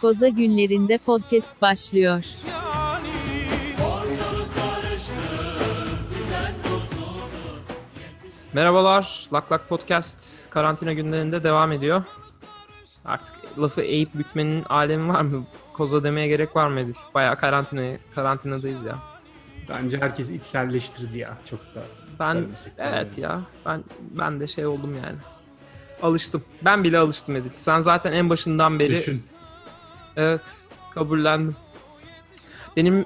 Koza günlerinde podcast başlıyor. Merhabalar, Lak Lak Podcast karantina günlerinde devam ediyor. Artık lafı eğip bükmenin alemi var mı? Koza demeye gerek var mı Edil? Bayağı karantina, karantinadayız ya. Bence herkes içselleştirdi ya çok da. Ben evet yani. ya ben ben de şey oldum yani. Alıştım. Ben bile alıştım Edil. Sen zaten en başından beri Düşün. Evet kabullendim. Benim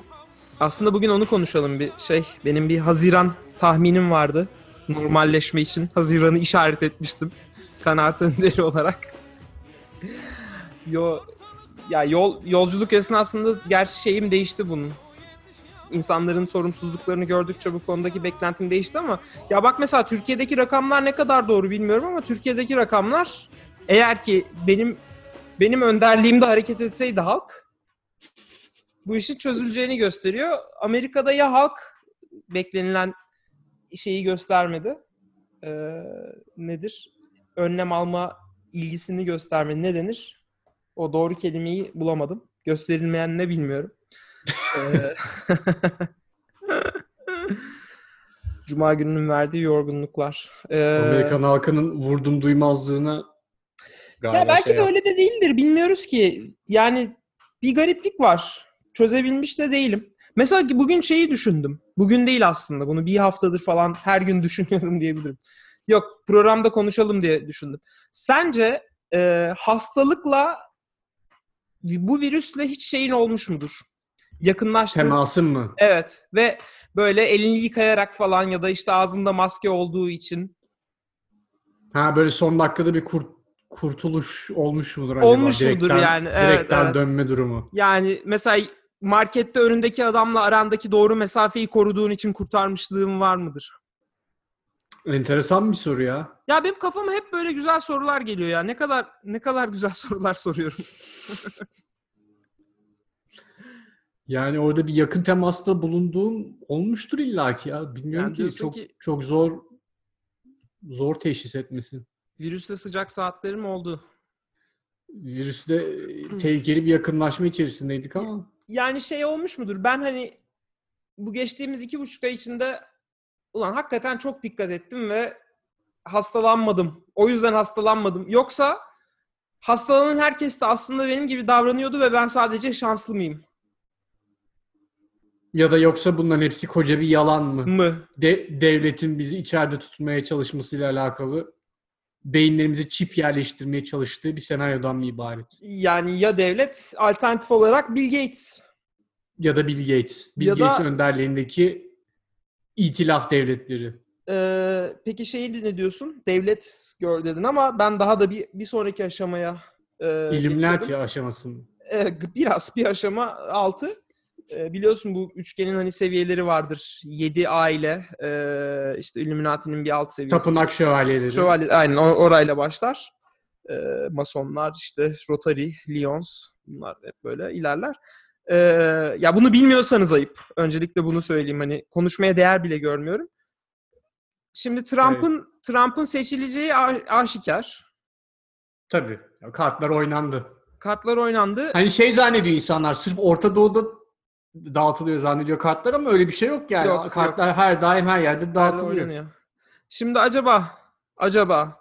aslında bugün onu konuşalım bir şey. Benim bir Haziran tahminim vardı. Normalleşme için Haziran'ı işaret etmiştim. Kanaat önderi olarak. Yo ya yol yolculuk esnasında gerçi şeyim değişti bunun. İnsanların sorumsuzluklarını gördükçe bu konudaki beklentim değişti ama ya bak mesela Türkiye'deki rakamlar ne kadar doğru bilmiyorum ama Türkiye'deki rakamlar eğer ki benim benim önderliğimde hareket etseydi halk bu işin çözüleceğini gösteriyor. Amerika'da ya halk beklenilen şeyi göstermedi. Ee, nedir? Önlem alma ilgisini göstermedi. Ne denir? O doğru kelimeyi bulamadım. Gösterilmeyen ne bilmiyorum. Ee, Cuma gününün verdiği yorgunluklar. Ee, Amerikan halkının vurdum duymazlığına galiba ya belki şey de yap- öyle de değildir. Bilmiyoruz ki. Yani bir gariplik var. Çözebilmiş de değilim. Mesela ki bugün şeyi düşündüm. Bugün değil aslında. Bunu bir haftadır falan her gün düşünüyorum diyebilirim. Yok programda konuşalım diye düşündüm. Sence e, hastalıkla bu virüsle hiç şeyin olmuş mudur? Yakınlaştığın Temasın mı? Evet ve böyle elini yıkayarak falan ya da işte ağzında maske olduğu için Ha böyle son dakikada bir kurt, kurtuluş olmuş mudur acaba? Olmuş mudur yani? Evet, direkten evet. dönme durumu. yani mesela markette önündeki adamla arandaki doğru mesafeyi koruduğun için kurtarmışlığın var mıdır? Enteresan bir soru ya. Ya benim kafama hep böyle güzel sorular geliyor ya. Ne kadar ne kadar güzel sorular soruyorum. Yani orada bir yakın temasta bulunduğum olmuştur illaki ya. Bilmiyorum Yani ki çok ki- çok zor zor teşhis etmesi. Virüsle sıcak saatlerim oldu. Virüste e, tehlikeli bir yakınlaşma içerisindeydik ama Yani şey olmuş mudur? Ben hani bu geçtiğimiz iki buçuk ay içinde ulan hakikaten çok dikkat ettim ve hastalanmadım. O yüzden hastalanmadım. Yoksa hastalanan herkes de aslında benim gibi davranıyordu ve ben sadece şanslı mıyım? ya da yoksa bunların hepsi koca bir yalan mı? Mı? De- devletin bizi içeride tutmaya çalışmasıyla alakalı beyinlerimize çip yerleştirmeye çalıştığı bir senaryodan mı ibaret? Yani ya devlet alternatif olarak Bill Gates. Ya da Bill Gates. Bill Ya da- Gates'in önderliğindeki itilaf devletleri. Ee, peki şeyi ne diyorsun? Devlet gör dedin ama ben daha da bir, bir sonraki aşamaya e, geçiyordum. aşaması mı? E, biraz bir aşama altı. E, biliyorsun bu üçgenin hani seviyeleri vardır. Yedi aile, e, işte Illuminati'nin bir alt seviyesi. Tapınak şövalyeleri. Şövalye, aynen or- orayla başlar. E, Masonlar, işte Rotary, Lions bunlar hep böyle ilerler. E, ya bunu bilmiyorsanız ayıp. Öncelikle bunu söyleyeyim. Hani konuşmaya değer bile görmüyorum. Şimdi Trump'ın Trump'ın seçileceği a- aşikar. Tabii. Kartlar oynandı. Kartlar oynandı. Hani şey zannediyor insanlar sırf Orta Doğu'da dağıtılıyor zannediyor kartlar ama öyle bir şey yok yani. Yok, kartlar her daim her yerde dağıtılıyor. Şimdi acaba acaba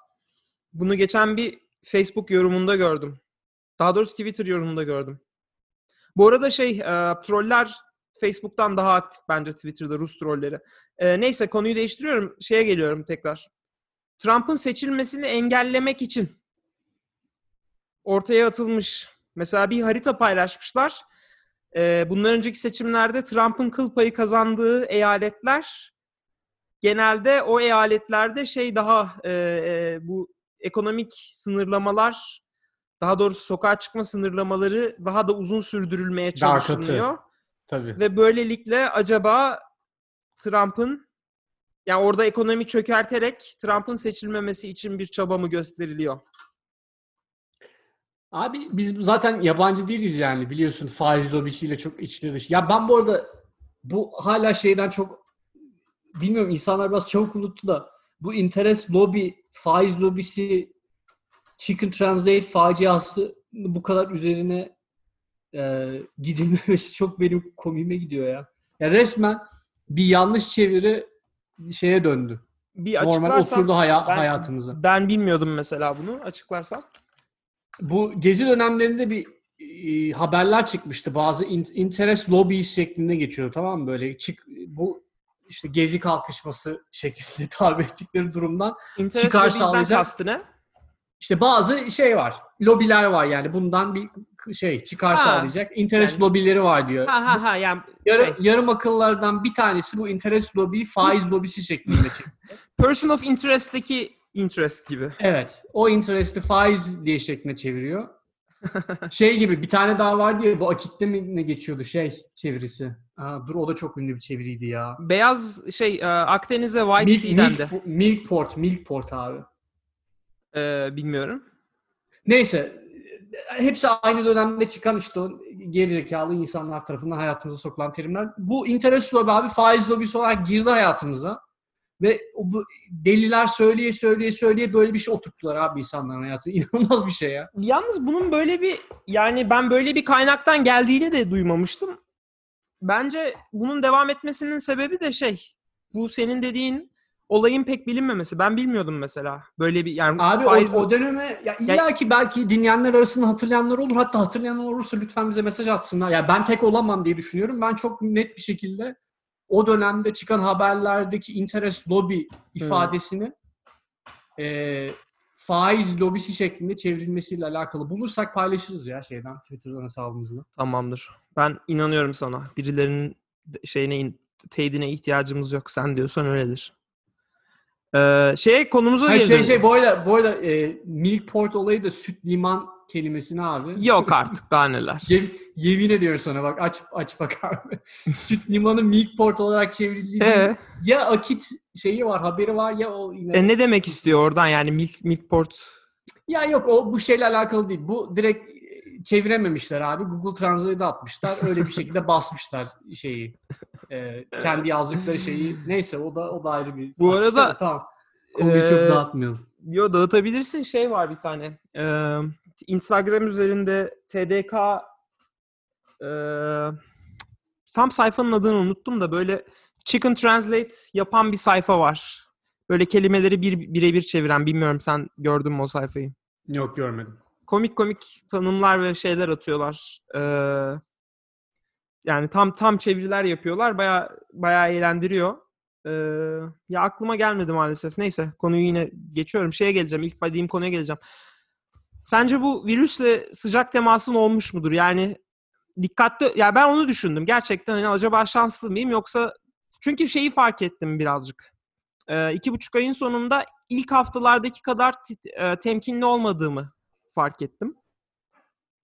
bunu geçen bir Facebook yorumunda gördüm. Daha doğrusu Twitter yorumunda gördüm. Bu arada şey e, troller Facebook'tan daha aktif bence Twitter'da Rus trolleri. E, neyse konuyu değiştiriyorum. Şeye geliyorum tekrar. Trump'ın seçilmesini engellemek için ortaya atılmış. Mesela bir harita paylaşmışlar. E, bundan önceki seçimlerde Trump'ın kıl payı kazandığı eyaletler genelde o eyaletlerde şey daha e, e, bu ekonomik sınırlamalar daha doğrusu sokağa çıkma sınırlamaları daha da uzun sürdürülmeye çalışılıyor. Tabii. Ve böylelikle acaba Trump'ın yani orada ekonomi çökerterek Trump'ın seçilmemesi için bir çaba mı gösteriliyor? Abi biz zaten yabancı değiliz yani biliyorsun faiz lobisiyle çok içli dış. Ya ben bu arada bu hala şeyden çok bilmiyorum insanlar biraz çabuk unuttu da bu interest lobby, faiz lobisi, chicken translate faciası bu kadar üzerine e, gidilmemesi çok benim komiğime gidiyor ya. Ya resmen bir yanlış çeviri şeye döndü. Bir Normal oturdu haya- ben- hayatımıza. ben bilmiyordum mesela bunu. Açıklarsan. Bu gezi dönemlerinde bir e, haberler çıkmıştı. Bazı in- interest lobbies şeklinde geçiyor tamam mı? Böyle çık bu işte gezi kalkışması şeklinde tabir ettikleri durumdan Interest Çıkar sağlayacak- kastı ne? işte bazı şey var. Lobiler var yani bundan bir şey çıkar Ha. sağlayacak. Interest Yani- lobileri var diyor. Ha ha ha yani Yarı, şey, yarım akıllardan bir tanesi bu interest lobi faiz lobisi şeklinde person of interest'teki interest gibi. Evet. O interest'i faiz diye şeklinde çeviriyor. şey gibi bir tane daha vardı ya bu akitte mi ne geçiyordu şey çevirisi. Aa, dur o da çok ünlü bir çeviriydi ya. Beyaz şey e, Akdeniz'e White Milk, Sea'den milk, de. po- Milkport, Milkport abi. E, bilmiyorum. Neyse hepsi aynı dönemde çıkan işte o gerizekalı insanlar tarafından hayatımıza sokulan terimler. Bu interest lobi abi faiz lobisi olarak girdi hayatımıza. Ve o bu deliler söyleye söyleye söyleye böyle bir şey oturttular abi insanların hayatına. İnanılmaz bir şey ya. Yalnız bunun böyle bir yani ben böyle bir kaynaktan geldiğini de duymamıştım. Bence bunun devam etmesinin sebebi de şey. Bu senin dediğin olayın pek bilinmemesi. Ben bilmiyordum mesela. Böyle bir yani Abi faiz- o, o döneme ya illa ki belki dinleyenler arasında hatırlayanlar olur. Hatta hatırlayanlar olursa lütfen bize mesaj atsınlar. Ya ben tek olamam diye düşünüyorum. Ben çok net bir şekilde o dönemde çıkan haberlerdeki interest lobby ifadesini e, faiz lobisi şeklinde çevrilmesiyle alakalı bulursak paylaşırız ya şeyden Twitter'dan hesabımızda. Tamamdır. Ben inanıyorum sana. Birilerinin şeyine in- teyidine ihtiyacımız yok. Sen diyorsan öyledir. Ee, şeye konumuza Ha, gelelim. şey şey bu arada e, Milkport olayı da süt liman kelimesini abi. Yok artık daha neler. Yem, yemin ediyorum sana bak aç aç bak abi. Süt limanı Milkport olarak çevrildiği Ee, ya akit şeyi var haberi var ya o yine. e, ne demek istiyor oradan yani milk, milkport? Ya yok o bu şeyle alakalı değil. Bu direkt çevirememişler abi. Google Translate'e atmışlar. Öyle bir şekilde basmışlar şeyi. Ee, kendi yazdıkları şeyi. Neyse o da o da ayrı bir. Bu arada, tamam. Konuyu çok Ee, dağıtmayalım. Yo dağıtabilirsin. Şey var bir tane. Ee, Instagram üzerinde TDK ee, tam sayfanın adını unuttum da böyle Chicken Translate yapan bir sayfa var. Böyle kelimeleri bir birebir çeviren. Bilmiyorum sen gördün mü o sayfayı? Yok görmedim. Komik komik tanımlar ve şeyler atıyorlar. Ee, yani tam tam çeviriler yapıyorlar. Baya baya eğlendiriyor. Ee, ya aklıma gelmedi maalesef. Neyse konuyu yine geçiyorum. Şeye geleceğim. İlk dediğim konuya geleceğim. Sence bu virüsle sıcak temasın olmuş mudur? Yani dikkatli ya ben onu düşündüm. Gerçekten hani acaba şanslı mıyım yoksa çünkü şeyi fark ettim birazcık. Ee, iki buçuk ayın sonunda ilk haftalardaki kadar tit- e, temkinli olmadığımı fark ettim.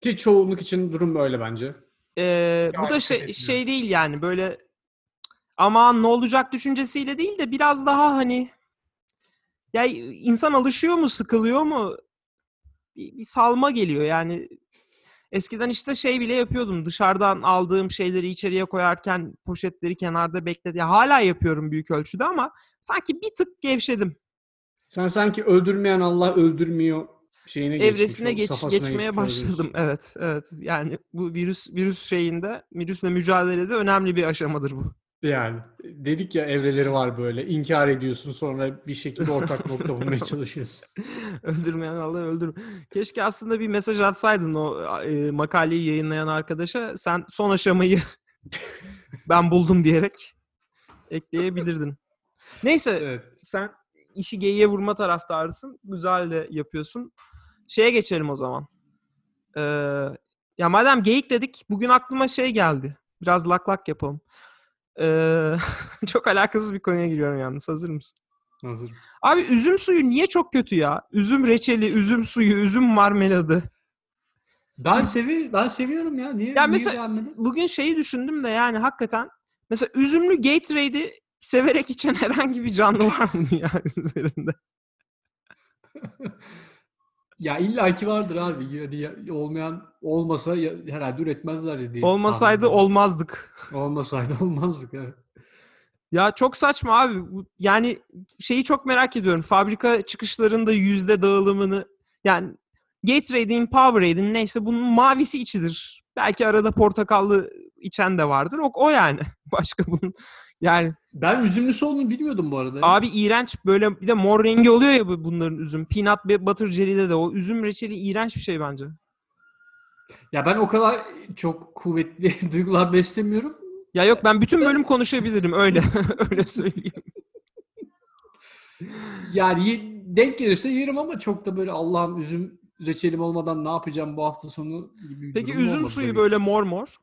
Ki çoğunluk için durum böyle bence. Ee, bu da şey, şey değil yani böyle aman ne olacak düşüncesiyle değil de biraz daha hani ya insan alışıyor mu sıkılıyor mu bir, bir salma geliyor yani eskiden işte şey bile yapıyordum dışarıdan aldığım şeyleri içeriye koyarken poşetleri kenarda bekledi ya hala yapıyorum büyük ölçüde ama sanki bir tık gevşedim Sen sanki öldürmeyen Allah öldürmüyor şeyine evresine geç geçmeye başladım. Evet, evet. Yani bu virüs virüs şeyinde, virüsle mücadelede önemli bir aşamadır bu. Yani dedik ya evreleri var böyle. İnkar ediyorsun sonra bir şekilde ortak nokta bulmaya çalışıyorsun. Öldürmeyen Allah öldür. Keşke aslında bir mesaj atsaydın o e, makaleyi yayınlayan arkadaşa. Sen son aşamayı ben buldum diyerek ekleyebilirdin. Neyse, Evet. sen işi geyiğe vurma taraftarısın. Güzel de yapıyorsun. Şeye geçelim o zaman. Ee, ya madem geyik dedik, bugün aklıma şey geldi. Biraz lak lak yapalım. Ee, çok alakasız bir konuya giriyorum yalnız. Hazır mısın? Hazır. Abi üzüm suyu niye çok kötü ya? Üzüm reçeli, üzüm suyu, üzüm marmeladı. Ben sevi ben seviyorum ya. Niye? Ya niye mesela- beğenmedin? Bugün şeyi düşündüm de yani hakikaten mesela üzümlü Gatorade'i severek içen herhangi bir canlı var mı dünya üzerinde? Ya illaki vardır abi. Yani ya- olmayan olmasa herhalde üretmezler diye. Olmasaydı tahmin olmazdık. olmasaydı olmazdık evet. Ya çok saçma abi. Yani şeyi çok merak ediyorum. Fabrika çıkışlarında yüzde dağılımını yani Gatorade'in, Powerade'in neyse bunun mavisi içidir. Belki arada portakallı içen de vardır. O, o yani. Başka bunun yani Ben üzümlüsü olduğunu bilmiyordum bu arada. abi iğrenç böyle bir de mor rengi oluyor ya bu- bunların üzüm. Peanut butter jelly'de de o üzüm reçeli iğrenç bir şey bence. Ya ben o kadar çok kuvvetli duygular beslemiyorum. Ya yok ben bütün bölüm konuşabilirim öyle öyle söyleyeyim. Yani denk gelirse yerim ama çok da böyle Allah'ım üzüm reçelim olmadan ne yapacağım bu hafta sonu gibi bir Peki üzüm suyu böyle mor mor.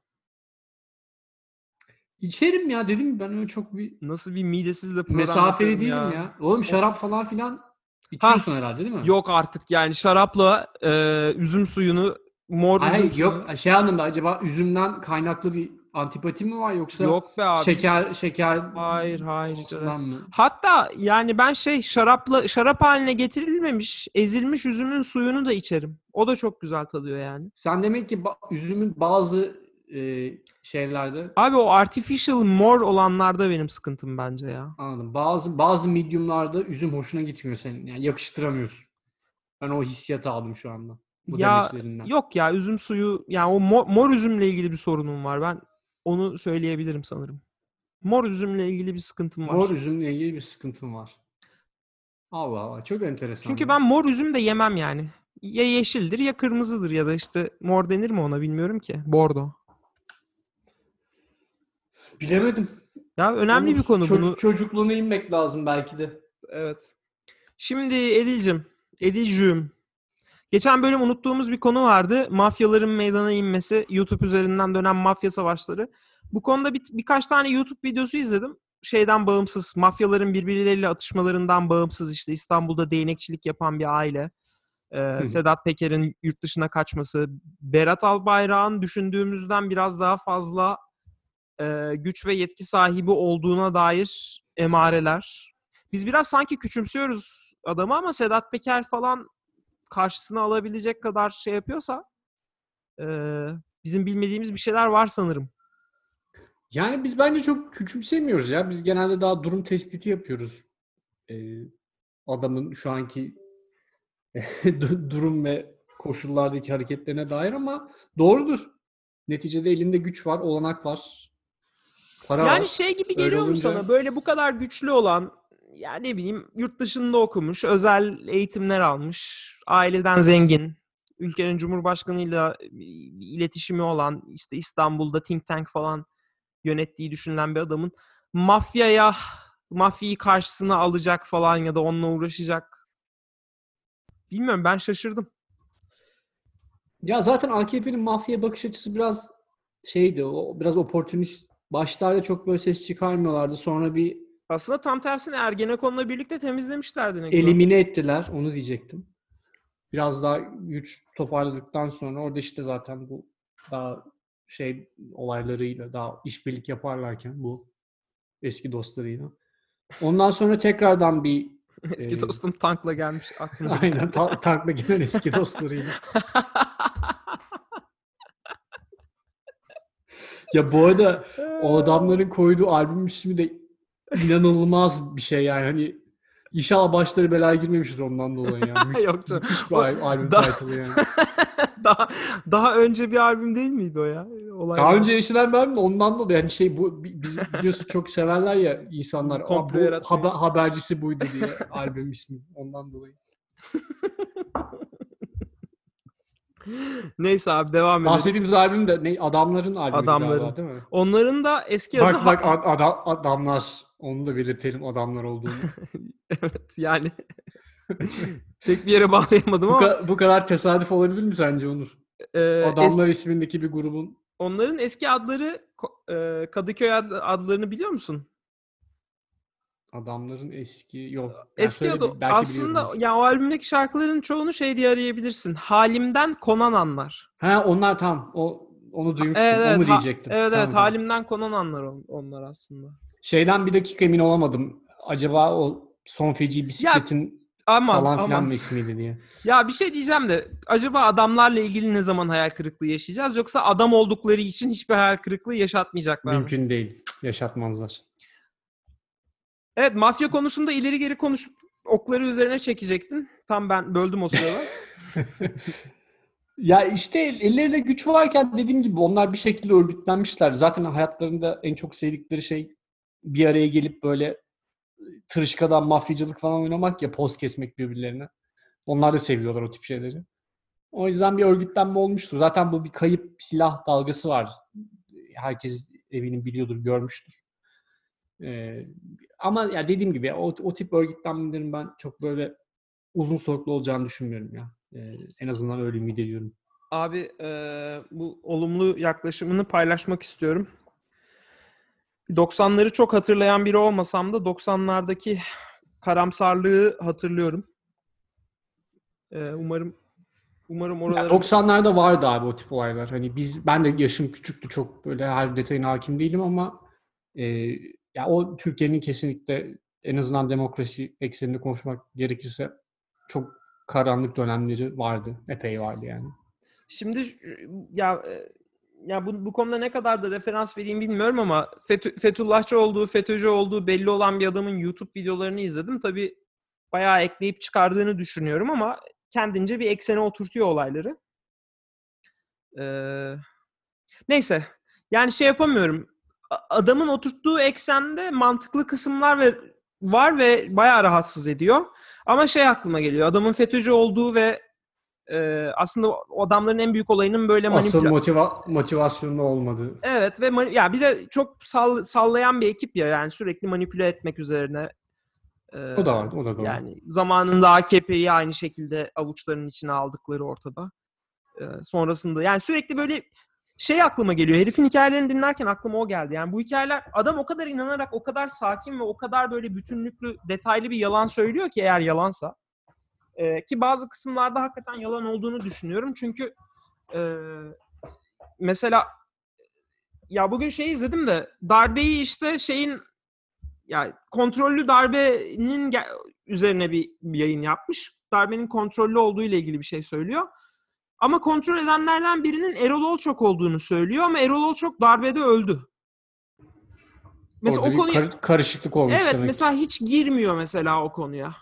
İçerim ya dedim ben öyle çok bir Nasıl bir midesizle program mesafeli yapıyorum değilim ya. Oğlum şarap falan filan içiyorsun herhalde değil mi? Yok artık yani şarapla e, üzüm suyunu mor Ay, üzüm hayır, suyu. yok şey anlamda acaba üzümden kaynaklı bir antipati mi var yoksa Yok be abi. şeker şeker Hayır hayır. hiç mı? Hatta yani ben şey şarapla şarap haline getirilmemiş ezilmiş üzümün suyunu da içerim. O da çok güzel tadıyor yani. Sen demek ki ba- üzümün bazı e, şeylerde Abi o artificial mor olanlarda benim sıkıntım bence ya. anladım. Bazı bazı mediumlarda üzüm hoşuna gitmiyor senin. Yani yakıştıramıyorsun. Ben o hissiyatı aldım şu anda. Bu ya yok ya üzüm suyu yani o mor, mor üzümle ilgili bir sorunum var. Ben onu söyleyebilirim sanırım. Mor üzümle ilgili bir sıkıntım var. Mor üzümle ilgili bir sıkıntım var. Allah Allah çok enteresan. Çünkü ya. ben mor üzüm de yemem yani. Ya yeşildir ya kırmızıdır ya da işte mor denir mi ona bilmiyorum ki. Bordo. Bilemedim. Ya önemli Olur. bir konu Çocuk- bunu. Çocukluğuna inmek lazım belki de. Evet. Şimdi Edil'cim, Edil'cüğüm. Geçen bölüm unuttuğumuz bir konu vardı. Mafyaların meydana inmesi, YouTube üzerinden dönen mafya savaşları. Bu konuda bir, birkaç tane YouTube videosu izledim. Şeyden bağımsız, mafyaların birbirleriyle atışmalarından bağımsız işte İstanbul'da değnekçilik yapan bir aile. Ee, Sedat Peker'in yurt dışına kaçması, Berat Albayrak'ın düşündüğümüzden biraz daha fazla e, güç ve yetki sahibi olduğuna dair emareler. Biz biraz sanki küçümsüyoruz adamı ama Sedat Peker falan karşısına alabilecek kadar şey yapıyorsa e, bizim bilmediğimiz bir şeyler var sanırım. Yani biz bence çok küçümsemiyoruz ya. Biz genelde daha durum tespiti yapıyoruz. Ee, adamın şu anki du- durum ve koşullardaki hareketlerine dair ama doğrudur. Neticede elinde güç var, olanak var. Para Yani var. şey gibi Öyle geliyor mu olunca- sana? Böyle bu kadar güçlü olan ya ne bileyim yurt dışında okumuş, özel eğitimler almış, aileden zengin, ülkenin cumhurbaşkanıyla iletişimi olan, işte İstanbul'da think tank falan yönettiği düşünülen bir adamın mafyaya, mafyayı karşısına alacak falan ya da onunla uğraşacak. Bilmiyorum ben şaşırdım. Ya zaten AKP'nin mafya bakış açısı biraz şeydi, o biraz oportunist. Başlarda çok böyle ses çıkarmıyorlardı. Sonra bir Aslında tam tersine Ergenekon'la birlikte temizlemişlerdi ne güzel. elimine ettiler. Onu diyecektim. Biraz daha güç toparladıktan sonra orada işte zaten bu daha şey olaylarıyla daha işbirlik yaparlarken bu eski dostlarıyla. Ondan sonra tekrardan bir Eski Ee, dostum tankla gelmiş aklıma. aynen ta- tankla gelen eski dostlarıyla. Ya bu arada o adamların koyduğu albüm ismi de inanılmaz bir şey yani. Hani inşallah başları belaya girmemiştir ondan dolayı yani. Müthiş, Yok canım. müthiş bir al- albüm da- title'ı yani. daha daha önce bir albüm değil miydi o ya? Olay Daha önce yaşanan bir albüm ondan dolayı yani şey bu bi- biz biliyorsun çok severler ya insanlar. "Aa, Komplo bu yaratmayı." haber- habercisi buydu diye albüm ismi ondan dolayı. Neyse abi devam edelim. Bahsettiğimiz albüm de ne adamların albümü Adamların. galiba değil mi? Onların da eski adı Bak bak ad- ada- adamlar onu da belirtelim adamlar olduğunu. evet yani tek bir yere bağlayamadım bu, ama ka- bu kadar tesadüf olabilir mi sence Onur? e, Adamlar es- ismindeki bir grubun onların eski adları e, Kadıköy ad- adlarını biliyor musun? Adamların eski yok. Yani Eski adı belki aslında biliyorumdur. ya o albümdeki şarkıların çoğunu şey diye arayabilirsin. Halimden konan anlar. Ha onlar tam o onu duymuştum. Evet, evet, onu ha- diyecektim. Evet Tamam, evet tamam. halimden konan anlar on- onlar aslında. Şeyden bir dakika emin olamadım. Acaba o son feci bisikletin Aman falan filan mı ismiydi diye. Ya bir şey diyeceğim de acaba adamlarla ilgili ne zaman hayal kırıklığı yaşayacağız yoksa adam oldukları için hiçbir hayal kırıklığı yaşatmayacaklar mı? Mümkün değil. Yaşatmazlar. Evet mafya konusunda ileri geri konuşup okları üzerine çekecektin. Tam ben böldüm o sırada. Ya işte ellerinde güç varken dediğim gibi onlar bir şekilde örgütlenmişler. Zaten hayatlarında en çok sevdikleri şey bir araya gelip böyle tırışkadan mafyacılık falan oynamak ya poz kesmek birbirlerine. Onlar da seviyorlar o tip şeyleri. O yüzden bir örgütlenme olmuştur. Zaten bu bir kayıp silah dalgası var. Herkes eminim biliyordur, görmüştür. Ee, ama ya dediğim gibi o, o tip örgütlenmelerin ben çok böyle uzun soluklu olacağını düşünmüyorum ya. Ee, en azından öyle ümit ediyorum. Abi e, bu olumlu yaklaşımını paylaşmak istiyorum. 90'ları çok hatırlayan biri olmasam da 90'lardaki karamsarlığı hatırlıyorum. E, umarım umarım oralara 90'larda vardı abi o tip olaylar. Hani biz ben de yaşım küçüktü çok böyle her detayına hakim değilim ama e, ya o Türkiye'nin kesinlikle en azından demokrasi ekseninde konuşmak gerekirse çok karanlık dönemleri vardı. Epey vardı yani. Şimdi ya e, ya bu, bu konuda ne kadar da referans vereyim bilmiyorum ama Fethu- Fethullahçı olduğu, FETÖ'cü olduğu belli olan bir adamın YouTube videolarını izledim. Tabii bayağı ekleyip çıkardığını düşünüyorum ama kendince bir eksene oturtuyor olayları. Ee, neyse. Yani şey yapamıyorum. Adamın oturttuğu eksende mantıklı kısımlar ve var ve bayağı rahatsız ediyor. Ama şey aklıma geliyor. Adamın FETÖ'cü olduğu ve e, aslında o adamların en büyük olayının böyle Asıl manipüla- motiva motivasyonlu olmadı. Evet ve mani- ya bir de çok sall- sallayan bir ekip ya yani sürekli manipüle etmek üzerine. Ee, O da vardı, o da doğru. Yani zamanında AKP'yi aynı şekilde avuçlarının içine aldıkları ortada. Ee, sonrasında yani sürekli böyle şey aklıma geliyor. Herifin hikayelerini dinlerken aklıma o geldi. Yani bu hikayeler adam o kadar inanarak o kadar sakin ve o kadar böyle bütünlüklü detaylı bir yalan söylüyor ki eğer yalansa. Ee, ki bazı kısımlarda hakikaten yalan olduğunu düşünüyorum. Çünkü e, mesela ya bugün şey izledim de darbeyi işte şeyin ya kontrollü darbenin üzerine bir, bir yayın yapmış. Darbenin kontrollü olduğu ile ilgili bir şey söylüyor. Ama kontrol edenlerden birinin Erol Olçok olduğunu söylüyor ama Erol Olçok darbede öldü. Mesela Orada o konuya kar- karışıklık olmuş Evet demek. mesela hiç girmiyor mesela o konuya.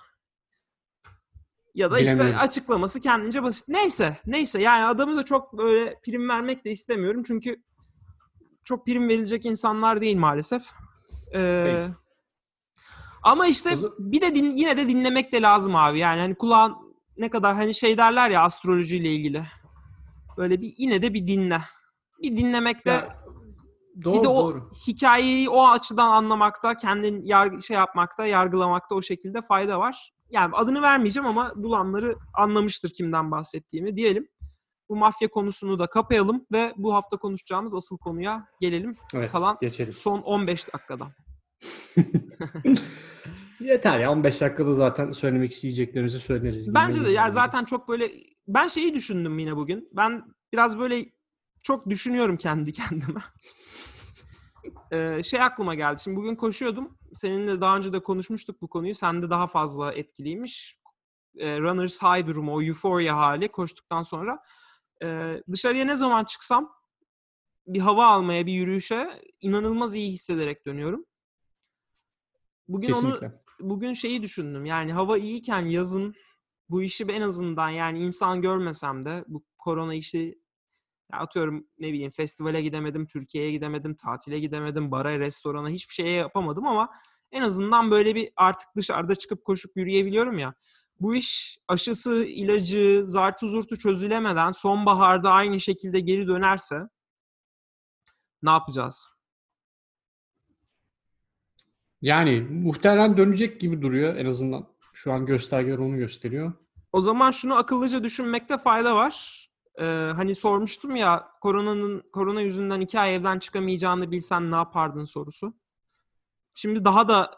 Ya da işte açıklaması kendince basit. Neyse, neyse yani adamı da çok böyle prim vermek de istemiyorum çünkü çok prim verilecek insanlar değil maalesef. Ee, Değil. ama işte bir de din- yine de dinlemek de lazım abi. Yani hani kulağın ne kadar hani şey derler ya astrolojiyle ilgili. Böyle bir yine de bir dinle. Bir dinlemek de Ya, doğru, bir de o doğru. hikayeyi o açıdan anlamakta, kendin yargı, şey yapmakta, yargılamakta o şekilde fayda var. Yani adını vermeyeceğim ama bulanları anlamıştır kimden bahsettiğimi diyelim. Bu mafya konusunu da kapayalım ve bu hafta konuşacağımız asıl konuya gelelim. Evet, Kalan geçelim. son 15 dakikada. Yeter ya 15 dakikada zaten söylemek isteyeceklerimizi söyleriz. Bence de lazım. zaten çok böyle ben şeyi düşündüm yine bugün. Ben biraz böyle çok düşünüyorum kendi kendime. Ee, şey aklıma geldi. Şimdi bugün koşuyordum. Seninle daha önce de konuşmuştuk bu konuyu. Sende daha fazla etkiliymiş. Ee, runner's high durumu, o euphoria hali koştuktan sonra. Ee, dışarıya ne zaman çıksam bir hava almaya, bir yürüyüşe inanılmaz iyi hissederek dönüyorum. Bugün onu Kesinlikle. Bugün şeyi düşündüm. Yani hava iyiyken yazın bu işi en azından yani insan görmesem de bu korona işi atıyorum ne bileyim festivale gidemedim, Türkiye'ye gidemedim, tatile gidemedim, bara, restorana hiçbir şeye yapamadım ama en azından böyle bir artık dışarıda çıkıp koşup yürüyebiliyorum ya. Bu iş aşısı, ilacı, zartı zurtu çözülemeden sonbaharda aynı şekilde geri dönerse ne yapacağız? Yani muhtemelen dönecek gibi duruyor en azından. Şu an göstergeler onu gösteriyor. O zaman şunu akıllıca düşünmekte fayda var. Ee, hani sormuştum ya koronanın korona yüzünden iki ay evden çıkamayacağını bilsen ne yapardın sorusu. Şimdi daha da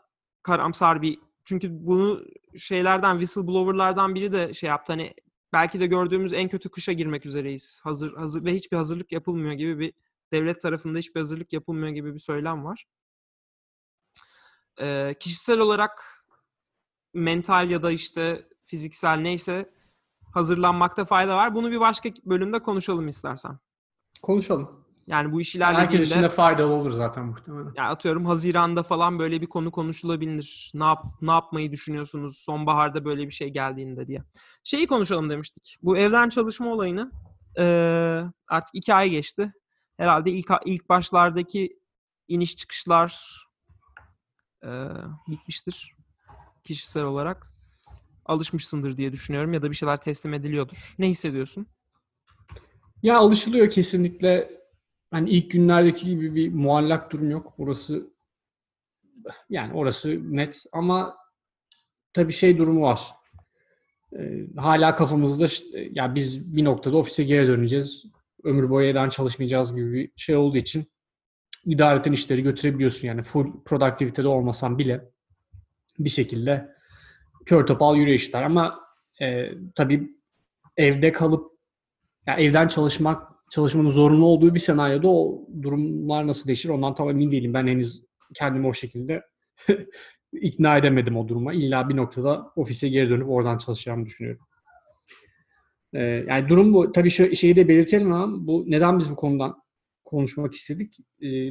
karamsar bir çünkü bunu şeylerden whistleblower'lardan biri de şey yaptı hani belki de gördüğümüz en kötü kışa girmek üzereyiz. Hazır hazır ve hiçbir hazırlık yapılmıyor gibi bir devlet tarafında hiçbir hazırlık yapılmıyor gibi bir söylem var. Ee, kişisel olarak mental ya da işte fiziksel neyse hazırlanmakta fayda var. Bunu bir başka bölümde konuşalım istersen. Konuşalım. Yani bu iş Herkes ilerlediğinde için de faydalı olur zaten muhtemelen. ya atıyorum Haziran'da falan böyle bir konu konuşulabilir. Ne yap ne yapmayı düşünüyorsunuz sonbaharda böyle bir şey geldiğinde diye. Şeyi konuşalım demiştik. Bu evden çalışma olayını Ee, artık iki ay geçti. Herhalde ilk ilk başlardaki iniş çıkışlar e, bitmiştir kişisel olarak. Alışmışsındır diye düşünüyorum ya da bir şeyler teslim ediliyordur. Ne hissediyorsun? Ya alışılıyor kesinlikle. Hani ilk günlerdeki gibi bir muallak durum yok. Orası yani orası net ama tabii şey durumu var. Ee, hala kafamızda ya biz bir noktada ofise geri döneceğiz. Ömür boyu evden çalışmayacağız gibi bir şey olduğu için idareten işleri götürebiliyorsun yani full produktivitede olmasan bile bir şekilde kör topal yürüyor işler ama e, tabii evde kalıp yani evden çalışmak çalışmanın zorunlu olduğu bir senaryoda o durumlar nasıl değişir ondan tam emin değilim. Ben henüz kendimi o şekilde ikna edemedim o duruma. İlla bir noktada ofise geri dönüp oradan çalışacağımı düşünüyorum. Ee, yani durum bu. Tabii şu şeyi de belirtelim ama bu neden biz bu konudan konuşmak istedik? Ee,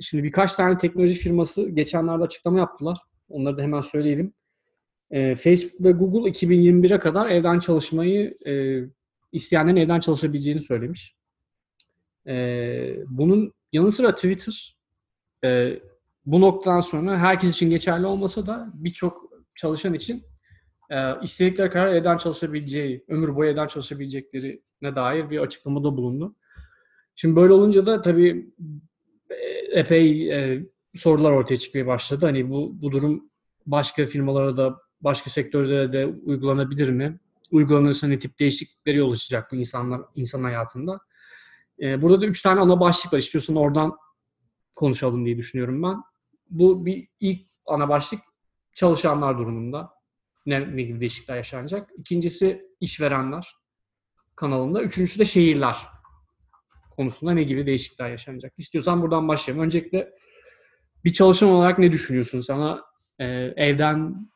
şimdi birkaç tane teknoloji firması geçenlerde açıklama yaptılar. Onları da hemen söyleyelim. Ee, Facebook ve Google 2021'e kadar evden çalışmayı e, isteyenlerin evden çalışabileceğini söylemiş. Ee, bunun yanı sıra Twitter e, bu noktadan sonra herkes için geçerli olmasa da birçok çalışan için e, istedikleri kadar evden çalışabileceği, ömür boyu evden çalışabileceklerine dair bir açıklamada bulundu. Şimdi böyle olunca da tabii epey e, sorular ortaya çıkmaya başladı. Hani bu, bu durum başka firmalara da, başka sektörlere de uygulanabilir mi? Uygulanırsa ne tip değişiklikleri yol açacak bu insanlar insan hayatında? E, burada da üç tane ana başlık var. İstiyorsan oradan konuşalım diye düşünüyorum ben. Bu bir ilk ana başlık çalışanlar durumunda ne, ne gibi değişiklikler yaşanacak. İkincisi işverenler kanalında. Üçüncüsü de şehirler konusunda ne gibi değişiklikler yaşanacak. İstiyorsan buradan başlayalım. Öncelikle bir çalışan olarak ne düşünüyorsun? Sana e, evden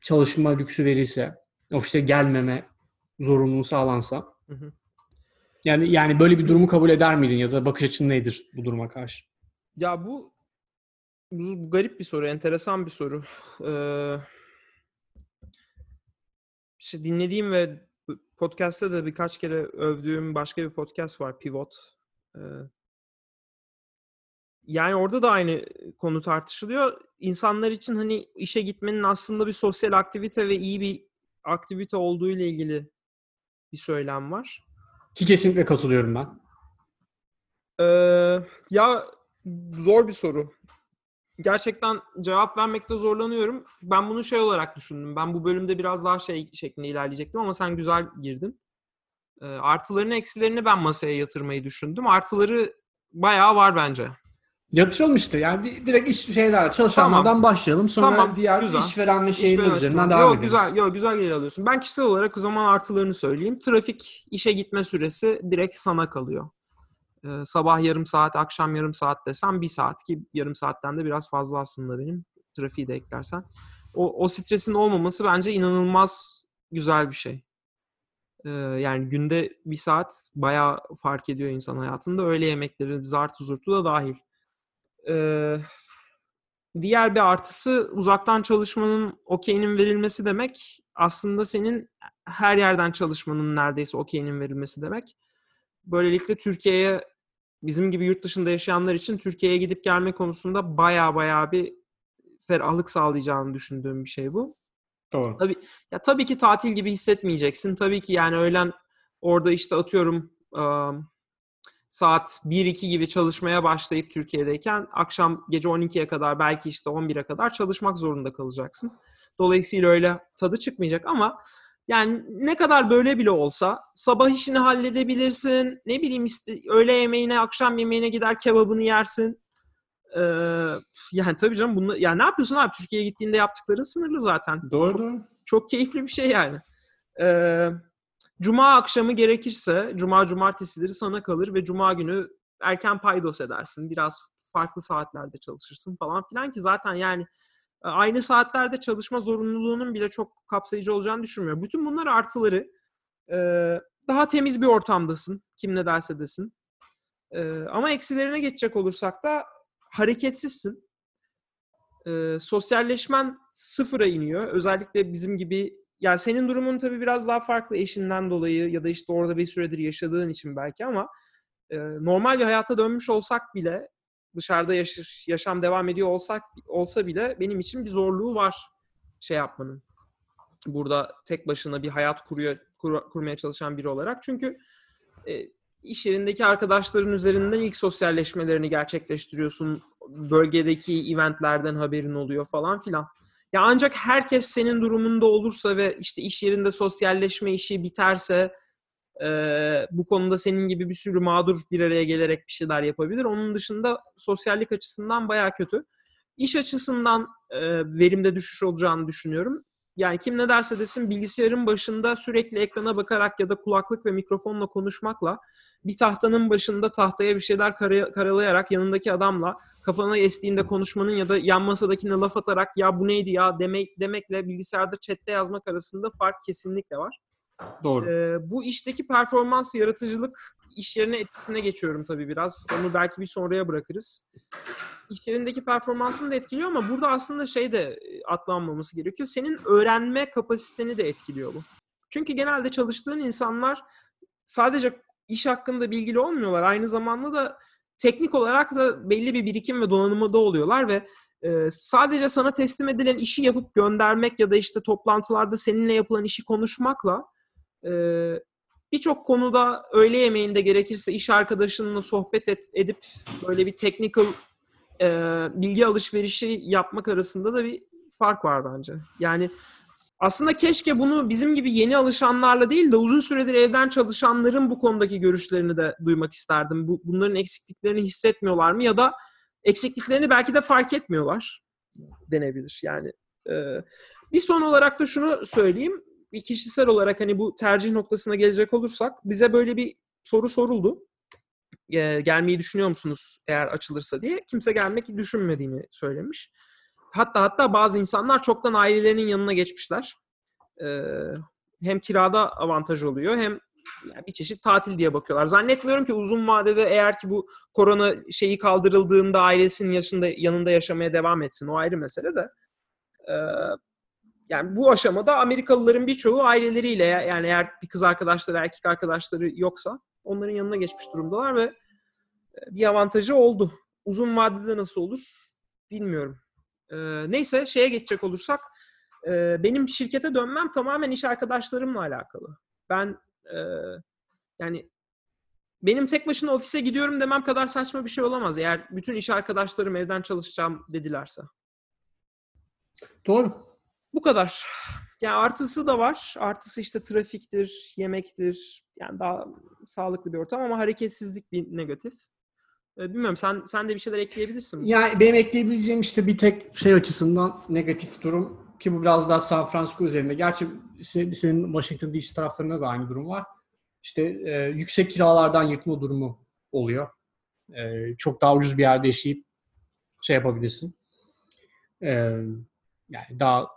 çalışma lüksü verirse, ofise gelmeme zorunluluğu sağlansa. Hı hı. Yani yani böyle bir durumu kabul eder miydin ya da bakış açın nedir bu duruma karşı? Ya bu bu garip bir soru, enteresan bir soru. Ee, işte dinlediğim ve podcast'te de birkaç kere övdüğüm başka bir podcast var, Pivot. Ee, yani orada da aynı konu tartışılıyor. İnsanlar için hani işe gitmenin aslında bir sosyal aktivite ve iyi bir aktivite olduğu ile ilgili bir söylem var. Ki kesinlikle katılıyorum ben. Ee, ya zor bir soru. Gerçekten cevap vermekte zorlanıyorum. Ben bunu şey olarak düşündüm. Ben bu bölümde biraz daha şey şeklinde ilerleyecektim ama sen güzel girdin. Ee, artılarını eksilerini ben masaya yatırmayı düşündüm. Artıları bayağı var bence. Yatıralım işte. Yani direkt iş şeyler çalışanlardan tamam. başlayalım. Sonra tamam, diğer güzel. işveren ve üzerinden devam yok, ederiz. Güzel, yok, güzel geri alıyorsun. Ben kişisel olarak o zaman artılarını söyleyeyim. Trafik, işe gitme süresi direkt sana kalıyor. Sabah yarım saat, akşam yarım saat desem bir saat ki yarım saatten de biraz fazla aslında benim. Trafiği de eklersen. O, o stresin olmaması bence inanılmaz güzel bir şey. Yani günde bir saat bayağı fark ediyor insan hayatında. Öğle yemekleri, zartı zurtu da dahil. Diğer bir artısı uzaktan çalışmanın okeyinin verilmesi demek aslında senin her yerden çalışmanın neredeyse okeyinin verilmesi demek. Böylelikle Türkiye'ye bizim gibi yurt dışında yaşayanlar için Türkiye'ye gidip gelme konusunda baya baya bir ferahlık sağlayacağını düşündüğüm bir şey bu. Doğru. Tabii, ya tabii ki tatil gibi hissetmeyeceksin. Tabii ki yani öğlen orada işte atıyorum um, saat 1-2 gibi çalışmaya başlayıp Türkiye'deyken akşam gece 12'ye kadar belki işte 11'e kadar çalışmak zorunda kalacaksın. Dolayısıyla öyle tadı çıkmayacak ama yani ne kadar böyle bile olsa sabah işini halledebilirsin. Ne bileyim öğle yemeğine, akşam yemeğine gider kebabını yersin. Ee, yani tabii canım bunu yani ne yapıyorsun abi Türkiye'ye gittiğinde yaptıkların sınırlı zaten. Doğru çok. Çok keyifli bir şey yani. Ee, Cuma akşamı gerekirse Cuma cumartesileri sana kalır ve Cuma günü erken paydos edersin. Biraz farklı saatlerde çalışırsın falan filan ki zaten yani aynı saatlerde çalışma zorunluluğunun bile çok kapsayıcı olacağını düşünmüyorum. Bütün bunlar artıları. E, daha temiz bir ortamdasın. Kim ne derse desin. E, ama eksilerine geçecek olursak da hareketsizsin. Sosyalleşmen sıfıra iniyor. Özellikle bizim gibi ya senin durumun tabii biraz daha farklı eşinden dolayı ya da işte orada bir süredir yaşadığın için belki ama e, normal bir hayata dönmüş olsak bile dışarıda yaşır, yaşam devam ediyor olsak olsa bile benim için bir zorluğu var şey yapmanın. Burada tek başına bir hayat kuruyor kur- kurmaya çalışan biri olarak. Çünkü e, iş yerindeki arkadaşların üzerinden ilk sosyalleşmelerini gerçekleştiriyorsun. Bölgedeki eventlerden haberin oluyor falan filan. Ya ancak herkes senin durumunda olursa ve işte iş yerinde sosyalleşme işi biterse e, bu konuda senin gibi bir sürü mağdur bir araya gelerek bir şeyler yapabilir. Onun dışında sosyallik açısından baya kötü. İş açısından e, verimde düşüş olacağını düşünüyorum. Yani kim ne derse desin bilgisayarın başında sürekli ekrana bakarak ya da kulaklık ve mikrofonla konuşmakla bir tahtanın başında tahtaya bir şeyler kara- karalayarak yanındaki adamla kafana estiğinde konuşmanın ya da yan masadakine laf atarak ya bu neydi ya demek demekle bilgisayarda chatte yazmak arasında fark kesinlikle var. Doğru. Ee, bu işteki performans, yaratıcılık iş yerine etkisine geçiyorum tabii biraz. Onu belki bir sonraya bırakırız. İş yerindeki performansını da etkiliyor ama burada aslında şey de e, atlanmaması gerekiyor. Senin öğrenme kapasiteni de etkiliyor bu. Çünkü genelde çalıştığın insanlar sadece iş hakkında bilgili olmuyorlar. Aynı zamanda da teknik olarak da belli bir birikim ve donanımda oluyorlar ve e, sadece sana teslim edilen işi yapıp göndermek ya da işte toplantılarda seninle yapılan işi konuşmakla e, birçok konuda öğle yemeğinde gerekirse iş arkadaşınla sohbet et, edip böyle bir technical e, bilgi alışverişi yapmak arasında da bir fark var bence. Yani aslında keşke bunu bizim gibi yeni alışanlarla değil de uzun süredir evden çalışanların bu konudaki görüşlerini de duymak isterdim. Bu, bunların eksikliklerini hissetmiyorlar mı ya da eksikliklerini belki de fark etmiyorlar denebilir. Yani e, bir son olarak da şunu söyleyeyim. Bir kişisel olarak hani bu tercih noktasına gelecek olursak bize böyle bir soru soruldu. E, gelmeyi düşünüyor musunuz eğer açılırsa diye. Kimse gelmek düşünmediğini söylemiş. Hatta hatta bazı insanlar çoktan ailelerinin yanına geçmişler. Ee, hem kirada avantaj oluyor hem yani bir çeşit tatil diye bakıyorlar. Zannetmiyorum ki uzun vadede eğer ki bu korona şeyi kaldırıldığında ailesinin yaşında, yanında yaşamaya devam etsin. O ayrı mesele de. Ee, yani bu aşamada Amerikalıların birçoğu aileleriyle yani eğer bir kız arkadaşları, erkek arkadaşları yoksa onların yanına geçmiş durumdalar ve bir avantajı oldu. Uzun vadede nasıl olur bilmiyorum. Ee, neyse şeye geçecek olursak e, benim şirkete dönmem tamamen iş arkadaşlarımla alakalı. Ben e, yani benim tek başına ofise gidiyorum demem kadar saçma bir şey olamaz eğer bütün iş arkadaşlarım evden çalışacağım dedilerse. Doğru. Bu kadar. Yani artısı da var. Artısı işte trafiktir, yemektir. Yani daha sağlıklı bir ortam ama hareketsizlik bir negatif. Bilmiyorum sen sen de bir şeyler ekleyebilirsin. Yani benim ekleyebileceğim işte bir tek şey açısından negatif durum ki bu biraz daha San Francisco üzerinde. Gerçi senin Washington DC taraflarında da aynı durum var. İşte e, yüksek kiralardan yırtma durumu oluyor. E, çok daha ucuz bir yerde yaşayıp şey yapabilirsin. E, yani daha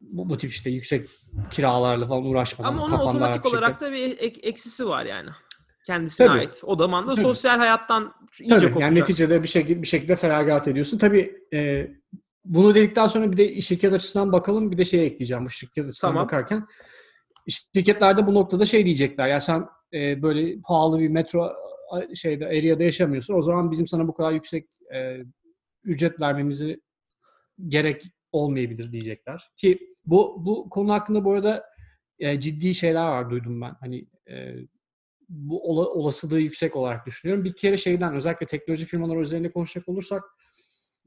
bu, bu tip işte yüksek kiralarla falan uğraşmadan. Ama onun otomatik olarak da bir ek, eksisi var yani kendisine Tabii. ait. O zaman da Tabii. sosyal hayattan iyice Tabii. kopacaksın. Yani neticede bir şekilde bir şekilde feragat ediyorsun. Tabii e, bunu dedikten sonra bir de şirket açısından bakalım. Bir de şey ekleyeceğim bu şirket açısından tamam. bakarken. Şirketlerde bu noktada şey diyecekler. Ya sen e, böyle pahalı bir metro şeyde area'da yaşamıyorsun. O zaman bizim sana bu kadar yüksek e, ücret vermemizi gerek olmayabilir diyecekler. Ki bu bu konu hakkında bu arada e, ciddi şeyler var duydum ben. Hani e, bu olasılığı yüksek olarak düşünüyorum. Bir kere şeyden özellikle teknoloji firmaları üzerinde konuşacak olursak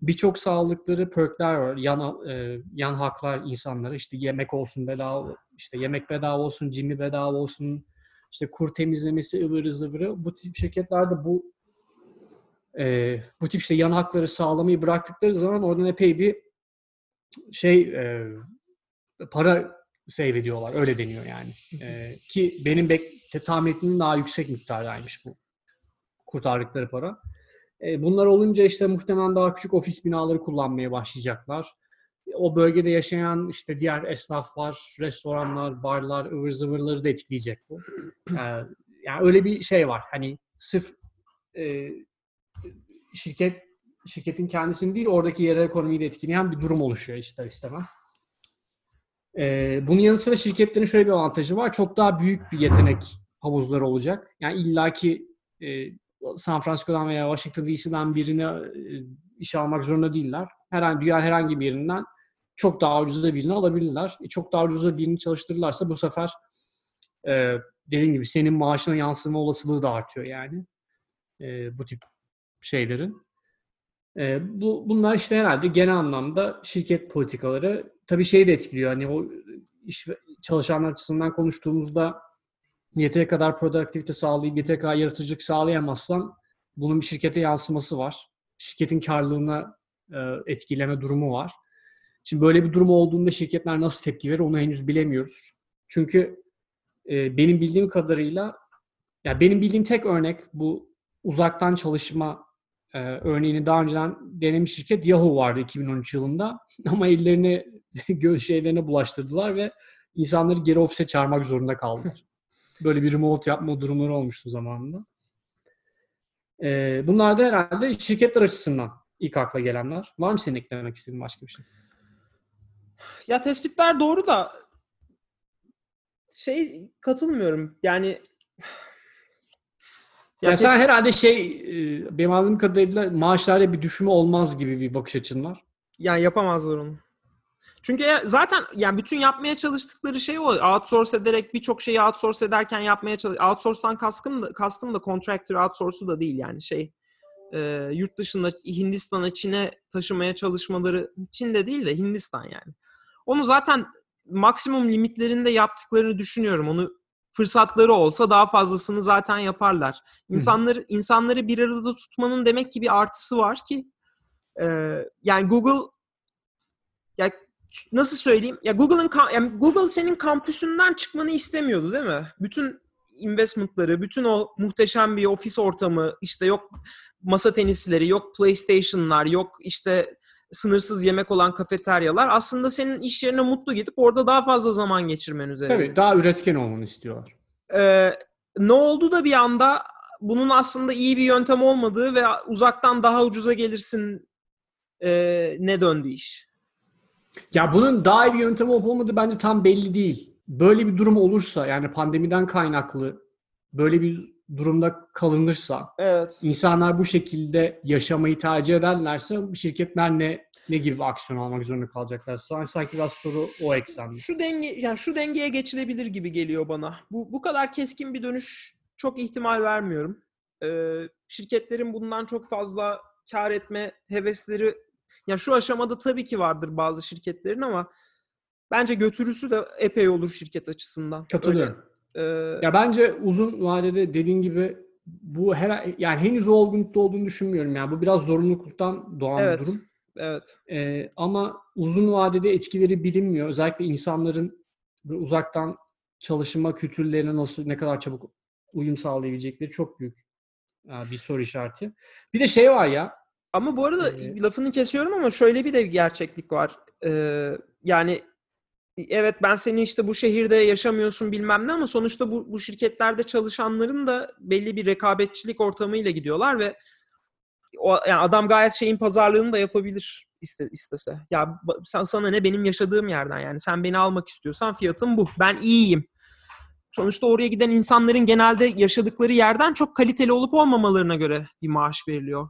birçok sağlıkları perkler var. Yan, e, yan haklar insanlara. işte yemek olsun bedava, işte yemek bedava olsun, cimi bedava olsun, işte kur temizlemesi ıvırı zıvırı. Bu tip şirketlerde bu e, bu tip işte yan hakları sağlamayı bıraktıkları zaman oradan epey bir şey e, para save ediyorlar. Öyle deniyor yani. E, ki benim bek tahmin ettiğim daha yüksek miktardaymış bu kurtardıkları para. E, bunlar olunca işte muhtemelen daha küçük ofis binaları kullanmaya başlayacaklar. O bölgede yaşayan işte diğer esnaflar, restoranlar, barlar, ıvır zıvırları da etkileyecek bu. E, yani öyle bir şey var. Hani sırf e, şirket şirketin kendisini değil oradaki yerel ekonomiyi de etkileyen bir durum oluşuyor ister istemez. Ee, bunun yanı sıra şirketlerin şöyle bir avantajı var. Çok daha büyük bir yetenek havuzları olacak. Yani illaki e, San Francisco'dan veya Washington DC'den birine e, işe almak zorunda değiller. Herhangi dünyanın herhangi bir yerinden çok daha ucuza birini alabilirler. E, çok daha ucuza birini çalıştırırlarsa bu sefer e, dediğim gibi senin maaşına yansıma olasılığı da artıyor yani. E, bu tip şeylerin. E, bu bunlar işte herhalde genel anlamda şirket politikaları tabii şeyi de etkiliyor. Hani o iş çalışanlar açısından konuştuğumuzda yeteri kadar produktivite sağlayıp yeteri kadar yaratıcılık sağlayamazsan bunun bir şirkete yansıması var. Şirketin karlılığına e, etkileme durumu var. Şimdi böyle bir durum olduğunda şirketler nasıl tepki verir onu henüz bilemiyoruz. Çünkü e, benim bildiğim kadarıyla ya benim bildiğim tek örnek bu uzaktan çalışma e, örneğini daha önceden denemiş şirket Yahoo vardı 2013 yılında. Ama ellerini şeylerine bulaştırdılar ve insanları geri ofise çağırmak zorunda kaldılar. Böyle bir remote yapma durumları olmuştu zamanında. E, bunlar da herhalde şirketler açısından ilk akla gelenler. Var mı senin eklemek istediğin başka bir şey? Ya tespitler doğru da şey katılmıyorum. Yani ya yani sen herhalde şey e, benim anladığım kadarıyla maaşlarda bir düşme olmaz gibi bir bakış açın var. Yani yapamazlar onu. Çünkü zaten yani bütün yapmaya çalıştıkları şey o. Outsource ederek birçok şeyi outsource ederken yapmaya çalış. Outsource'dan kastım da, kastım da contractor outsource'u da değil yani şey e, yurt dışında Hindistan'a, Çin'e taşımaya çalışmaları Çin'de değil de Hindistan yani. Onu zaten maksimum limitlerinde yaptıklarını düşünüyorum. Onu fırsatları olsa daha fazlasını zaten yaparlar. İnsanları Hı. insanları bir arada tutmanın demek ki bir artısı var ki e, yani Google ya nasıl söyleyeyim? Ya Google'ın yani Google senin kampüsünden çıkmanı istemiyordu değil mi? Bütün investmentları, bütün o muhteşem bir ofis ortamı, işte yok masa tenisleri, yok PlayStation'lar, yok işte sınırsız yemek olan kafeteryalar aslında senin iş yerine mutlu gidip orada daha fazla zaman geçirmen üzerine. Tabii daha üretken olmanı istiyorlar. Ee, ne oldu da bir anda bunun aslında iyi bir yöntem olmadığı ve uzaktan daha ucuza gelirsin e, ne döndü iş? Ya bunun daha iyi bir yöntem olup olmadığı bence tam belli değil. Böyle bir durum olursa yani pandemiden kaynaklı böyle bir durumda kalınırsa, evet. insanlar bu şekilde yaşamayı tercih ederlerse şirketler ne ne gibi aksiyon almak zorunda kalacaklar? Sanki biraz soru o eksende. Şu denge yani şu dengeye geçilebilir gibi geliyor bana. Bu bu kadar keskin bir dönüş çok ihtimal vermiyorum. Ee, şirketlerin bundan çok fazla kar etme hevesleri ya şu aşamada tabii ki vardır bazı şirketlerin ama bence götürüsü de epey olur şirket açısından. Katılıyorum. Öyle ee, ya bence uzun vadede dediğin gibi bu her yani henüz o olgunlukta olduğunu düşünmüyorum yani. Bu biraz zorunluluktan doğan evet, bir durum. Evet. Ee, ama uzun vadede etkileri bilinmiyor. Özellikle insanların uzaktan çalışma kültürlerine nasıl ne kadar çabuk uyum sağlayabilecekleri çok büyük bir soru işareti. Bir de şey var ya. Ama bu arada ee, lafını kesiyorum ama şöyle bir de gerçeklik var. Ee, yani evet ben seni işte bu şehirde yaşamıyorsun bilmem ne ama sonuçta bu, bu şirketlerde çalışanların da belli bir rekabetçilik ortamıyla gidiyorlar ve o, yani adam gayet şeyin pazarlığını da yapabilir iste, istese. Ya sen sana ne benim yaşadığım yerden yani sen beni almak istiyorsan fiyatım bu. Ben iyiyim. Sonuçta oraya giden insanların genelde yaşadıkları yerden çok kaliteli olup olmamalarına göre bir maaş veriliyor.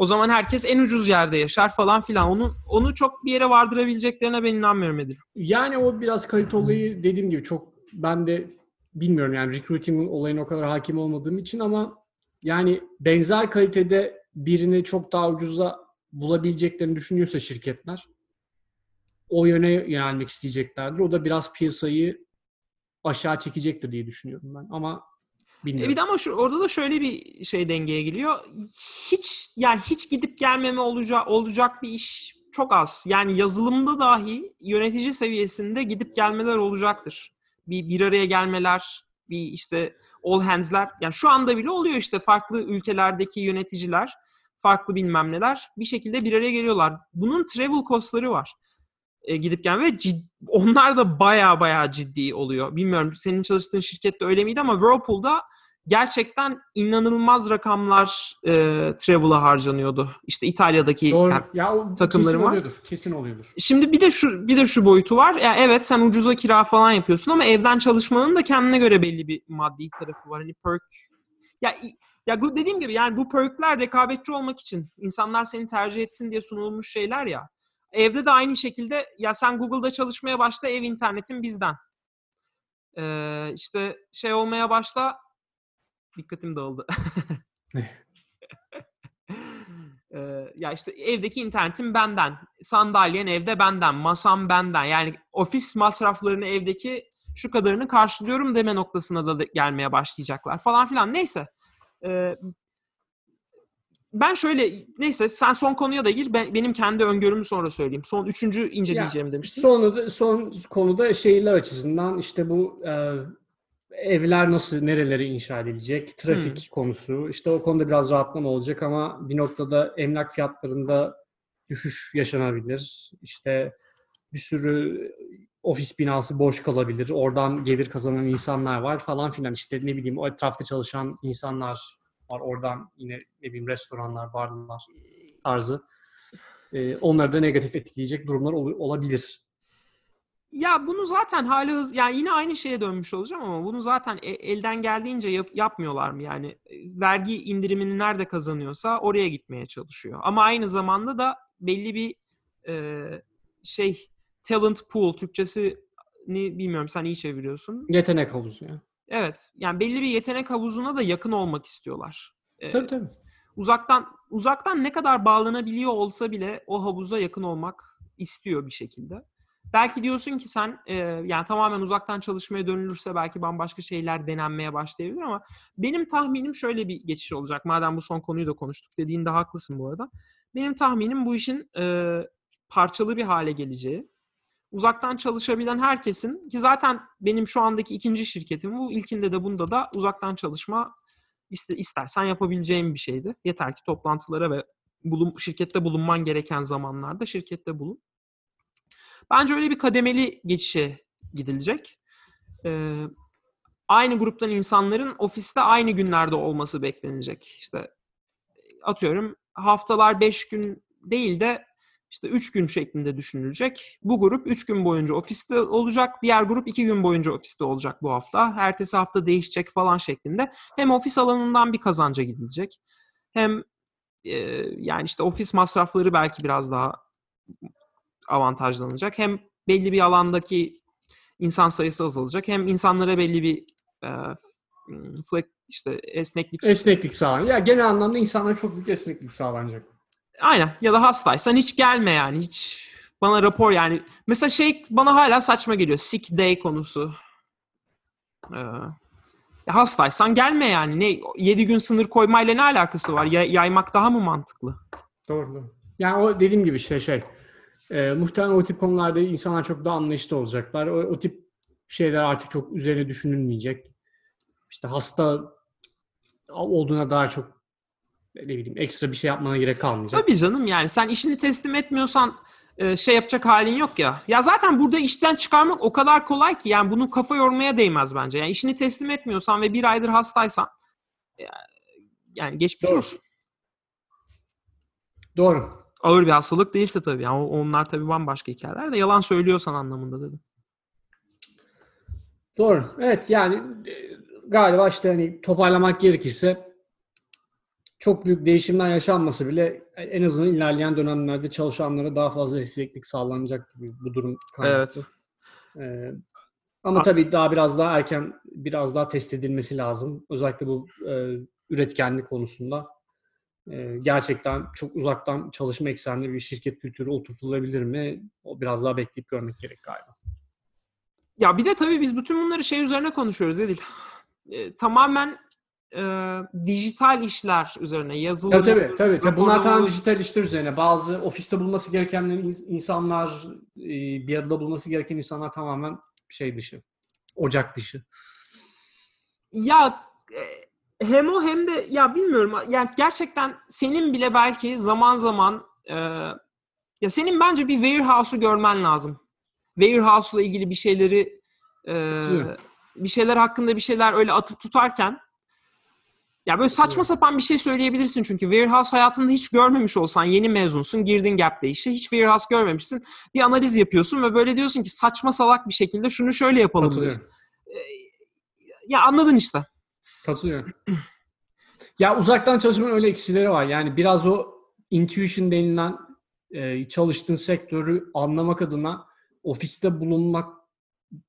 O zaman herkes en ucuz yerde yaşar falan filan. Onu onu çok bir yere vardırabileceklerine ben inanmıyorum Edil. Yani o biraz kalite olayı dediğim gibi çok ben de bilmiyorum yani recruiting olayına o kadar hakim olmadığım için ama yani benzer kalitede birini çok daha ucuza bulabileceklerini düşünüyorsa şirketler o yöne yönelmek isteyeceklerdir. O da biraz piyasayı aşağı çekecektir diye düşünüyorum ben. Ama Bilmiyorum. E bir de ama şu, orada da şöyle bir şey dengeye geliyor. Hiç yani hiç gidip gelmeme olacak olacak bir iş çok az. Yani yazılımda dahi yönetici seviyesinde gidip gelmeler olacaktır. Bir bir araya gelmeler, bir işte all hands'ler. Yani şu anda bile oluyor işte farklı ülkelerdeki yöneticiler, farklı bilmem neler bir şekilde bir araya geliyorlar. Bunun travel cost'ları var. E, gidip gelme ve cid, onlar da baya baya ciddi oluyor. Bilmiyorum senin çalıştığın şirkette öyle miydi ama Whirlpool'da gerçekten inanılmaz rakamlar e, travel'a harcanıyordu. İşte İtalya'daki Doğru. yani ya takımları kesin var. oluyordur. Kesin oluyordur. Şimdi bir de şu bir de şu boyutu var. Ya evet sen ucuza kira falan yapıyorsun ama evden çalışmanın da kendine göre belli bir maddi tarafı var. Hani perk ya ya dediğim gibi yani bu perkler rekabetçi olmak için insanlar seni tercih etsin diye sunulmuş şeyler ya. Evde de aynı şekilde ya sen Google'da çalışmaya başla ev internetin bizden. Ee, işte şey olmaya başla dikkatim dağıldı. Ee, ya işte evdeki internetim benden, sandalyen evde benden, masam benden. Yani ofis masraflarını evdeki şu kadarını karşılıyorum deme noktasına da gelmeye başlayacaklar falan filan. Neyse. Ee, ben şöyle, neyse sen son konuya da gir. Ben, benim kendi öngörümü sonra söyleyeyim. Son üçüncü inceleyeceğim demiştim. Son, son konuda şehirler açısından işte bu e, evler nasıl, nerelere inşa edilecek, trafik konusu. İşte o konuda biraz rahatlama olacak ama bir noktada emlak fiyatlarında düşüş yaşanabilir. İşte bir sürü ofis binası boş kalabilir. Oradan gelir kazanan insanlar var falan filan. İşte ne bileyim o etrafta çalışan insanlar var. Oradan yine ne bileyim restoranlar, barlar tarzı. Ee, onları da negatif etkileyecek durumlar ol- olabilir. Ya bunu zaten hali hız yani yine aynı şeye dönmüş olacağım ama bunu zaten e- elden geldiğince yap- yapmıyorlar mı yani E, vergi indirimini nerede kazanıyorsa oraya gitmeye çalışıyor. Ama aynı zamanda da belli bir e, şey talent pool Türkçesi ni bilmiyorum sen iyi çeviriyorsun. Yetenek havuzu ya. Evet yani belli bir yetenek havuzuna da yakın olmak istiyorlar. E, Tabii tabii. uzaktan uzaktan ne kadar bağlanabiliyor olsa bile o havuza yakın olmak istiyor bir şekilde. Belki diyorsun ki sen e, yani tamamen uzaktan çalışmaya dönülürse belki bambaşka şeyler denenmeye başlayabilir ama benim tahminim şöyle bir geçiş olacak. Madem bu son konuyu da konuştuk dediğinde haklısın bu arada. Benim tahminim bu işin e, parçalı bir hale geleceği. Uzaktan çalışabilen herkesin ki zaten benim şu andaki ikinci şirketim bu. İlkinde de bunda da uzaktan çalışma iste, istersen yapabileceğim bir şeydi. Yeter ki toplantılara ve bulun, şirkette bulunman gereken zamanlarda şirkette bulun. Bence öyle bir kademeli geçişe gidilecek. Ee, aynı gruptan insanların ofiste aynı günlerde olması beklenecek. İşte atıyorum haftalar 5 gün değil de işte 3 gün şeklinde düşünülecek. Bu grup 3 gün boyunca ofiste olacak. Diğer grup 2 gün boyunca ofiste olacak bu hafta. Ertesi hafta değişecek falan şeklinde. Hem ofis alanından bir kazanca gidilecek. Hem e, yani işte ofis masrafları belki biraz daha avantajlanacak. Hem belli bir alandaki insan sayısı azalacak. Hem insanlara belli bir e, flex, işte esneklik Esneklik sağlanacak. Ya genel anlamda insanlara çok büyük esneklik sağlanacak. Aynen ya da hastaysan hiç gelme yani hiç bana rapor yani mesela şey bana hala saçma geliyor sick day konusu. Ee, hastaysan gelme yani ne 7 gün sınır koymayla ne alakası var? Ya- yaymak daha mı mantıklı? Doğru. doğru. Yani o dediğim gibi işte şey e, muhtemelen o tip konularda insanlar çok daha anlayışlı olacaklar. O, o tip şeyler artık çok üzerine düşünülmeyecek. İşte hasta olduğuna daha çok ne bileyim ekstra bir şey yapmana gerek kalmayacak. Tabii canım yani sen işini teslim etmiyorsan e, şey yapacak halin yok ya. Ya zaten burada işten çıkarmak o kadar kolay ki yani bunu kafa yormaya değmez bence. Yani işini teslim etmiyorsan ve bir aydır hastaysan e, yani geçmiş Doğru. olsun. Doğru. Ağır bir hastalık değilse tabii. Yani onlar tabii bambaşka hikayeler de yalan söylüyorsan anlamında dedim. Doğru. Evet yani e, galiba işte hani toparlamak gerekirse çok büyük değişimler yaşanması bile en azından ilerleyen dönemlerde çalışanlara daha fazla esneklik sağlanacak gibi bu durum kaynaklı. Ee, ama tabii daha biraz daha erken biraz daha test edilmesi lazım. Özellikle bu e, üretkenlik konusunda. E, gerçekten çok uzaktan çalışma eksenli bir şirket kültürü oturtulabilir mi? O biraz daha bekleyip görmek gerek galiba. Ya bir de tabii biz bütün bunları şey üzerine konuşuyoruz Edil. E, tamamen e, dijital işler üzerine yazılım. Tabii tabii. tabii, tabii. Bunlar tamamen dijital işler üzerine. Bazı ofiste bulması gereken ins- insanlar, e, bir arada bulması gereken insanlar tamamen şey dışı. Ocak dışı. Ya e, hem o hem de ya bilmiyorum yani gerçekten senin bile belki zaman zaman e, ya senin bence bir warehouse'u görmen lazım. Warehouse'la ilgili bir şeyleri e, bir şeyler hakkında bir şeyler öyle atıp tutarken Ya böyle saçma sapan bir şey söyleyebilirsin çünkü warehouse hayatında hiç görmemiş olsan yeni mezunsun girdin Gap'te işe hiç warehouse görmemişsin bir analiz yapıyorsun ve böyle diyorsun ki saçma salak bir şekilde şunu şöyle yapalım diyorsun. Katılıyorum. Ya anladın işte. Katılıyorum. ya uzaktan çalışmanın öyle eksileri var. Yani biraz o intuition denilen e, çalıştığın sektörü anlamak adına ofiste bulunmak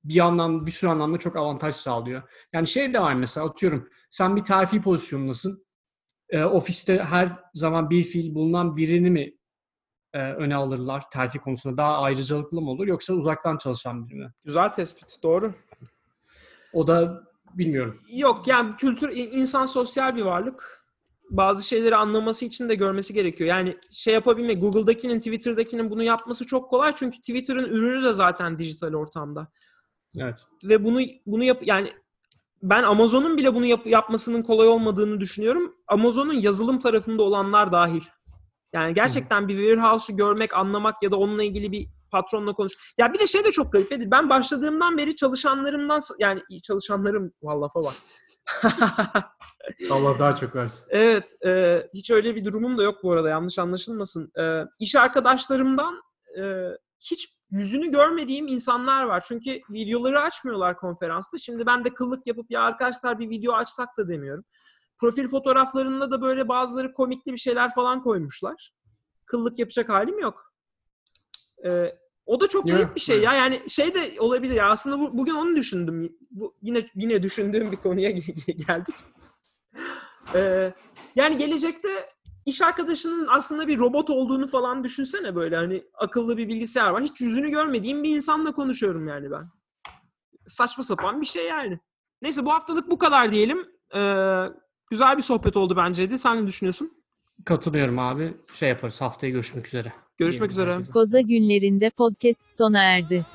bir anlamda bir sürü anlamda çok avantaj sağlıyor. Yani şey de var mesela atıyorum sen bir terfi pozisyonundasın. E, ofiste her zaman bir fiil bulunan birini mi e, öne alırlar terfi konusunda? Daha ayrıcalıklı mı olur yoksa uzaktan çalışan biri mi? Güzel tespit doğru. O da bilmiyorum. Yok yani kültür insan sosyal bir varlık. Bazı şeyleri anlaması için de görmesi gerekiyor. Yani şey yapabilmek Google'dakinin Twitter'dakinin bunu yapması çok kolay çünkü Twitter'ın ürünü de zaten dijital ortamda. Evet. Ve bunu bunu yap yani ben Amazon'un bile bunu yap- yapmasının kolay olmadığını düşünüyorum. Amazon'un yazılım tarafında olanlar dahil. Yani gerçekten bir warehouse'u görmek, anlamak ya da onunla ilgili bir patronla konuş. Ya bir de şey de çok garip. Edil. Ben başladığımdan beri çalışanlarımdan yani çalışanlarım vallafa bak. Allah daha çok versin. Evet, e, hiç öyle bir durumum da yok bu arada yanlış anlaşılmasın. E, iş arkadaşlarımdan e, hiç yüzünü görmediğim insanlar var. Çünkü videoları açmıyorlar konferansta. Şimdi ben de kıllık yapıp ya arkadaşlar bir video açsak da demiyorum. Profil fotoğraflarında da böyle bazıları komikli bir şeyler falan koymuşlar. Kıllık yapacak halim yok. E, o da çok garip bir şey ya. Yani şey de olabilir ya. Aslında bu, bugün onu düşündüm. Bu yine yine düşündüğüm bir konuya geldik. Ee, yani gelecekte iş arkadaşının aslında bir robot olduğunu falan düşünsene böyle hani akıllı bir bilgisayar var. Hiç yüzünü görmediğim bir insanla konuşuyorum yani ben. Saçma sapan bir şey yani. Neyse bu haftalık bu kadar diyelim. Ee, güzel bir sohbet oldu bence de. Sen ne düşünüyorsun? Katılıyorum abi. Şey yaparız. Haftaya görüşmek üzere. Görüşmek Diyelim üzere. herkese. Koza günlerinde podcast sona erdi.